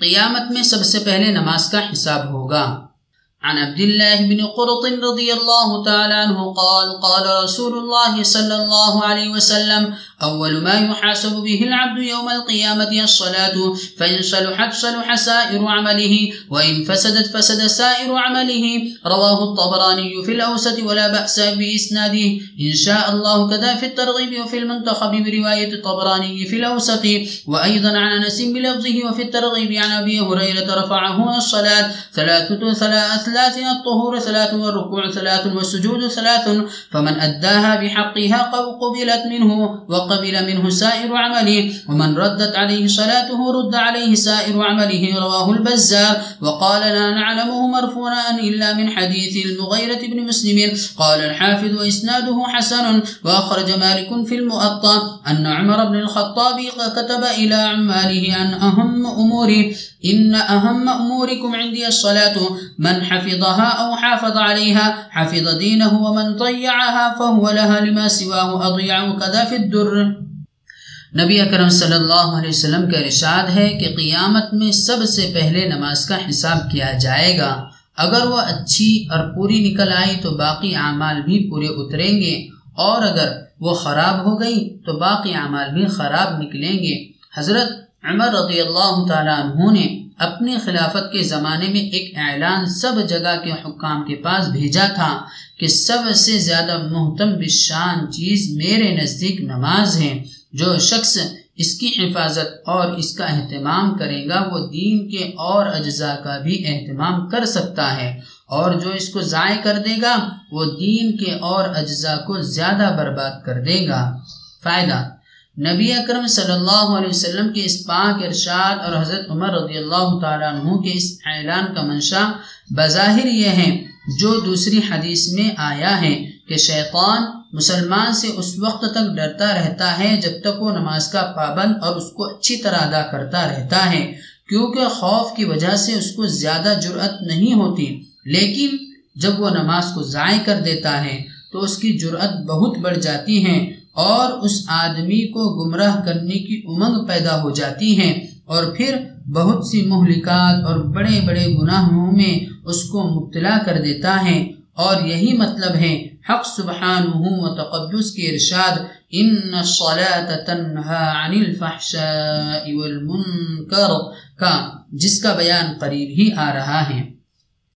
قیامت میں سب سے پہلے نماز کا حساب ہوگا۔ عن عبد الله بن قرط رضي الله تعالى عنه قال قال رسول الله صلى الله عليه وسلم أول ما يحاسب به العبد يوم القيامة الصلاة فإن صلحت صلح سائر عمله وإن فسدت فسد سائر عمله. رواه الطبراني في الأوسط ولا بأس بإسناده. إن شاء الله كذا في الترغيب وفي المنتخب برواية الطبراني في الأوسط. وأيضا عن أنس بلفظه وفي الترغيب عن أبي هريرة رفعه الصلاة. ثلاثة ثلاث الطهور ثلاث والركوع ثلاث والسجود ثلاث. فمن أداها بحقها قبلت منه وقبل منه سائر عمله ومن ردت عليه صلاته رد عليه سائر عمله رواه البزار. وقال لا نعلمه مرفوعا إلا من حديث المغيرة بن مسلم. قال الحافظ وإسناده حسن. وأخرج مالك في المؤطى أن عمر بن الخطاب كتب إلى عماله أن أهم أمور إن أهم أموركم عندي الصلاة، من حفظها أو حافظ عليها، حفظ دينه ومن ضيعها فهو لها لما سواه، أضيع كذا في الدر. نبی اکرم صلی اللہ علیہ وسلم کا ارشاد ہے کہ قیامت میں سب سے پہلے نماز کا حساب کیا جائے گا۔ اگر وہ اچھی اور پوری نکل آئی تو باقی اعمال بھی پورے اتریں گے، اور اگر وہ خراب ہو گئی تو باقی اعمال بھی خراب نکلیں گے۔ حضرت عمر رضی اللہ تعالیٰ عنہ نے اپنی خلافت کے زمانے میں ایک اعلان سب جگہ کے حکام کے پاس بھیجا تھا کہ سب سے زیادہ محتم بشان چیز میرے نزدیک نماز ہے جو شخص اس کی حفاظت اور اس کا اہتمام کرے گا، وہ دین کے اور اجزاء کا بھی اہتمام کر سکتا ہے۔ اور جو اس کو ضائع کر دے گا، وہ دین کے اور اجزاء کو زیادہ برباد کر دے گا۔ فائدہ نبی اکرم صلی اللہ علیہ وسلم کے اس پاک ارشاد اور حضرت عمر رضی اللہ تعالیٰ عنہ کے اس اعلان کا منشا بظاہر یہ ہے جو دوسری حدیث میں آیا ہے کہ شیطان مسلمان سے اس وقت تک ڈرتا رہتا ہے جب تک وہ نماز کا پابند اور اس کو اچھی طرح ادا کرتا رہتا ہے، کیونکہ خوف کی وجہ سے اس کو زیادہ جرأت نہیں ہوتی۔ لیکن جب وہ نماز کو ضائع کر دیتا ہے تو اس کی جرأت بہت بڑھ جاتی ہے۔ اور اس آدمی کو گمراہ کرنے کی امنگ پیدا ہو جاتی ہے اور پھر بہت سی مہلکات اور بڑے بڑے گناہوں میں اس کو مبتلا کر دیتا ہے۔ اور یہی مطلب ہے، حق سبحانہ و تقدس کے ارشاد ان الصلاة تنہا عن الفحشاء والمنکر کا، جس کا بیان قریب ہی آ رہا ہے۔